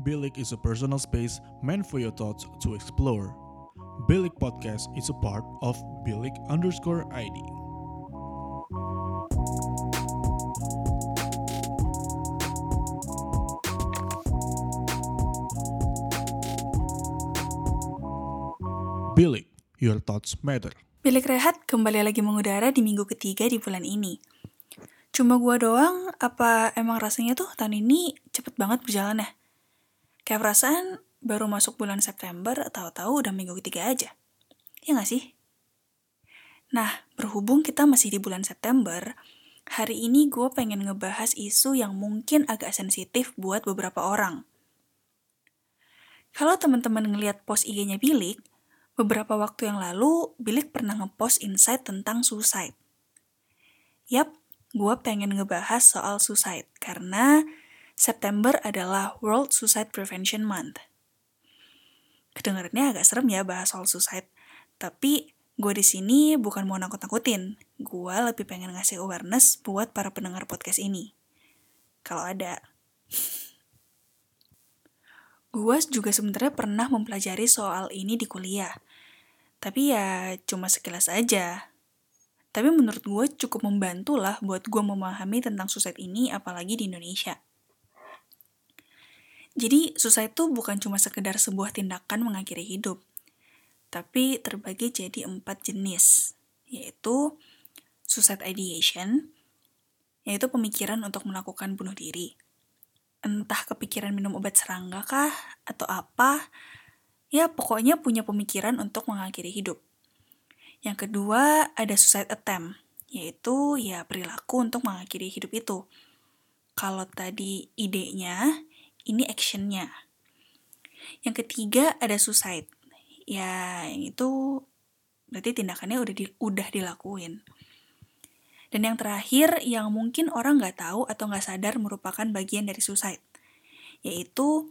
Bilik is a personal space meant for your thoughts to explore. Bilik Podcast is a part of Bilik underscore ID. Bilik, your thoughts matter. Bilik Rehat kembali lagi mengudara di minggu ketiga di bulan ini. Cuma gua doang, apa emang rasanya tuh tahun ini cepet banget berjalan ya? Kayak perasaan baru masuk bulan September, tahu-tahu udah minggu ketiga aja. Ya nggak sih? Nah, berhubung kita masih di bulan September, hari ini gue pengen ngebahas isu yang mungkin agak sensitif buat beberapa orang. Kalau teman-teman ngeliat post IG-nya Bilik, beberapa waktu yang lalu Bilik pernah ngepost insight tentang suicide. Yap, gue pengen ngebahas soal suicide karena September adalah World Suicide Prevention Month. Kedengarannya agak serem ya bahas soal suicide, tapi gue di sini bukan mau nakut-nakutin. Gue lebih pengen ngasih awareness buat para pendengar podcast ini. Kalau ada. Gue juga sebenarnya pernah mempelajari soal ini di kuliah. Tapi ya cuma sekilas aja. Tapi menurut gue cukup membantu lah buat gue memahami tentang suicide ini apalagi di Indonesia. Jadi suicide itu bukan cuma sekedar sebuah tindakan mengakhiri hidup, tapi terbagi jadi empat jenis, yaitu suicide ideation, yaitu pemikiran untuk melakukan bunuh diri. Entah kepikiran minum obat serangga kah, atau apa, ya pokoknya punya pemikiran untuk mengakhiri hidup. Yang kedua ada suicide attempt, yaitu ya perilaku untuk mengakhiri hidup itu. Kalau tadi idenya, ini actionnya. Yang ketiga ada suicide, ya yang itu berarti tindakannya udah di, udah dilakuin. Dan yang terakhir yang mungkin orang nggak tahu atau nggak sadar merupakan bagian dari suicide, yaitu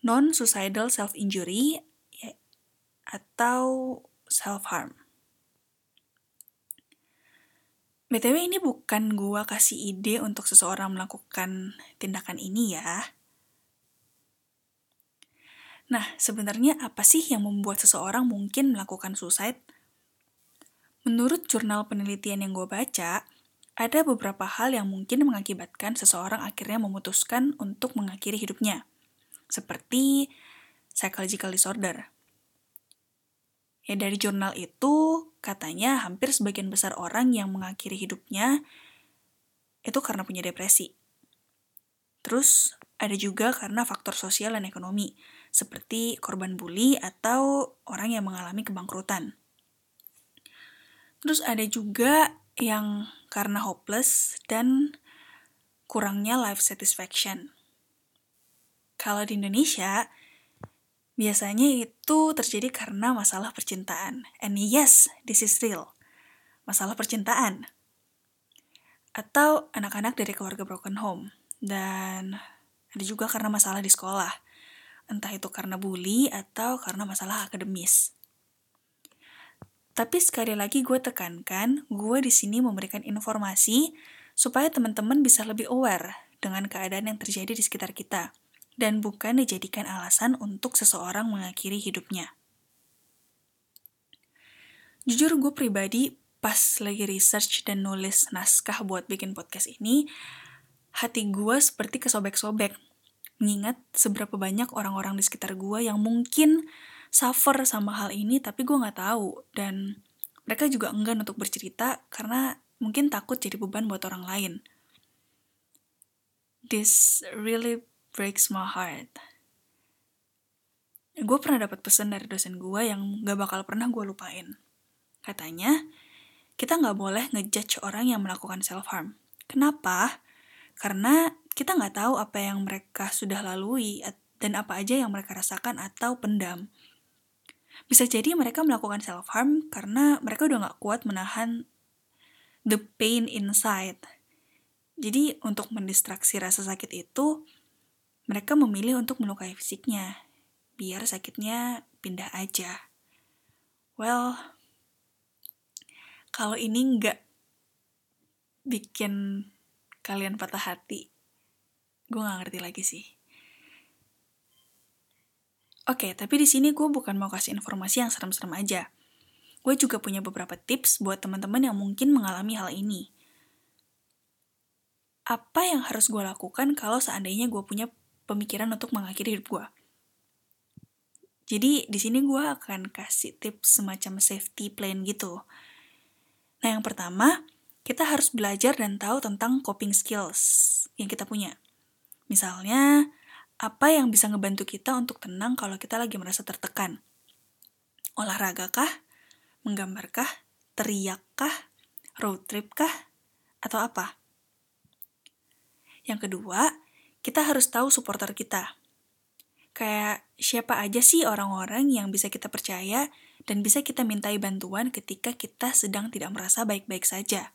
non-suicidal self-injury ya, atau self-harm. BTW ini bukan gua kasih ide untuk seseorang melakukan tindakan ini ya. Nah, sebenarnya apa sih yang membuat seseorang mungkin melakukan suicide? Menurut jurnal penelitian yang gue baca, ada beberapa hal yang mungkin mengakibatkan seseorang akhirnya memutuskan untuk mengakhiri hidupnya. Seperti psychological disorder. Ya dari jurnal itu katanya hampir sebagian besar orang yang mengakhiri hidupnya itu karena punya depresi. Terus ada juga karena faktor sosial dan ekonomi, seperti korban bully atau orang yang mengalami kebangkrutan. Terus ada juga yang karena hopeless dan kurangnya life satisfaction. Kalau di Indonesia, Biasanya itu terjadi karena masalah percintaan. And yes, this is real. Masalah percintaan. Atau anak-anak dari keluarga broken home. Dan ada juga karena masalah di sekolah. Entah itu karena bully atau karena masalah akademis. Tapi sekali lagi gue tekankan, gue di sini memberikan informasi supaya teman-teman bisa lebih aware dengan keadaan yang terjadi di sekitar kita dan bukan dijadikan alasan untuk seseorang mengakhiri hidupnya. Jujur gue pribadi pas lagi research dan nulis naskah buat bikin podcast ini, hati gue seperti kesobek-sobek. Mengingat seberapa banyak orang-orang di sekitar gue yang mungkin suffer sama hal ini tapi gue gak tahu dan mereka juga enggan untuk bercerita karena mungkin takut jadi beban buat orang lain. This really breaks my heart. Gue pernah dapat pesan dari dosen gue yang gak bakal pernah gue lupain. Katanya, kita gak boleh ngejudge orang yang melakukan self-harm. Kenapa? Karena kita gak tahu apa yang mereka sudah lalui dan apa aja yang mereka rasakan atau pendam. Bisa jadi mereka melakukan self-harm karena mereka udah gak kuat menahan the pain inside. Jadi untuk mendistraksi rasa sakit itu, mereka memilih untuk melukai fisiknya, biar sakitnya pindah aja. Well, kalau ini nggak bikin kalian patah hati, gue nggak ngerti lagi sih. Oke, tapi di sini gue bukan mau kasih informasi yang serem-serem aja. Gue juga punya beberapa tips buat teman-teman yang mungkin mengalami hal ini. Apa yang harus gue lakukan kalau seandainya gue punya pemikiran untuk mengakhiri hidup gue? Jadi di sini gue akan kasih tips semacam safety plan gitu. Nah yang pertama, kita harus belajar dan tahu tentang coping skills yang kita punya. Misalnya, apa yang bisa ngebantu kita untuk tenang kalau kita lagi merasa tertekan? Olahraga kah? Menggambarkah? Teriakkah? Road trip kah? Atau apa? Yang kedua, kita harus tahu supporter kita. Kayak siapa aja sih orang-orang yang bisa kita percaya dan bisa kita mintai bantuan ketika kita sedang tidak merasa baik-baik saja.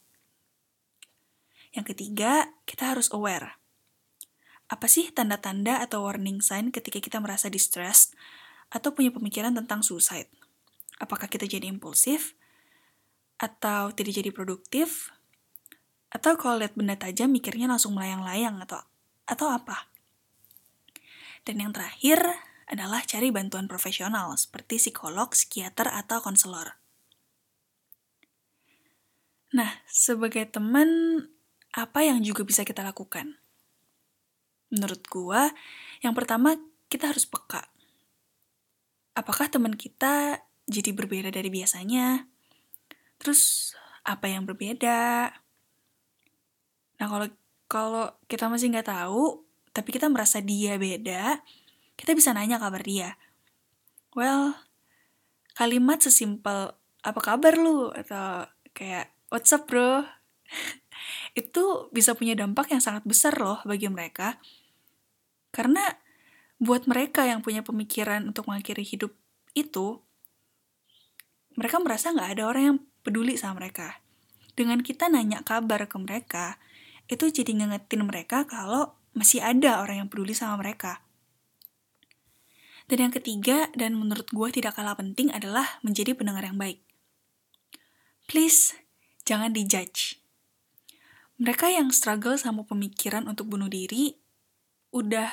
Yang ketiga, kita harus aware. Apa sih tanda-tanda atau warning sign ketika kita merasa distressed atau punya pemikiran tentang suicide? Apakah kita jadi impulsif? Atau tidak jadi produktif? Atau kalau lihat benda tajam mikirnya langsung melayang-layang atau atau apa? Dan yang terakhir adalah cari bantuan profesional seperti psikolog, psikiater, atau konselor. Nah, sebagai teman, apa yang juga bisa kita lakukan? Menurut gua, yang pertama kita harus peka. Apakah teman kita jadi berbeda dari biasanya. Terus apa yang berbeda? Nah kalau kalau kita masih nggak tahu, tapi kita merasa dia beda, kita bisa nanya kabar dia. Well, kalimat sesimpel apa kabar lu atau kayak what's up bro itu bisa punya dampak yang sangat besar loh bagi mereka karena buat mereka yang punya pemikiran untuk mengakhiri hidup itu mereka merasa nggak ada orang yang peduli sama mereka. Dengan kita nanya kabar ke mereka, itu jadi ngingetin mereka kalau masih ada orang yang peduli sama mereka. Dan yang ketiga, dan menurut gue tidak kalah penting adalah menjadi pendengar yang baik. Please, jangan dijudge. Mereka yang struggle sama pemikiran untuk bunuh diri, udah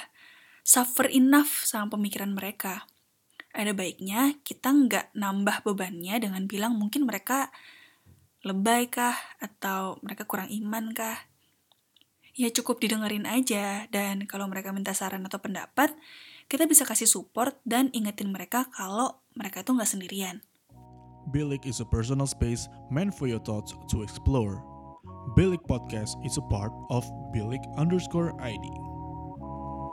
suffer enough sama pemikiran mereka ada baiknya kita nggak nambah bebannya dengan bilang mungkin mereka lebay kah atau mereka kurang iman kah. Ya cukup didengerin aja dan kalau mereka minta saran atau pendapat, kita bisa kasih support dan ingetin mereka kalau mereka itu nggak sendirian. Bilik is a personal space meant for your thoughts to explore. Bilik Podcast is a part of Bilik underscore ID.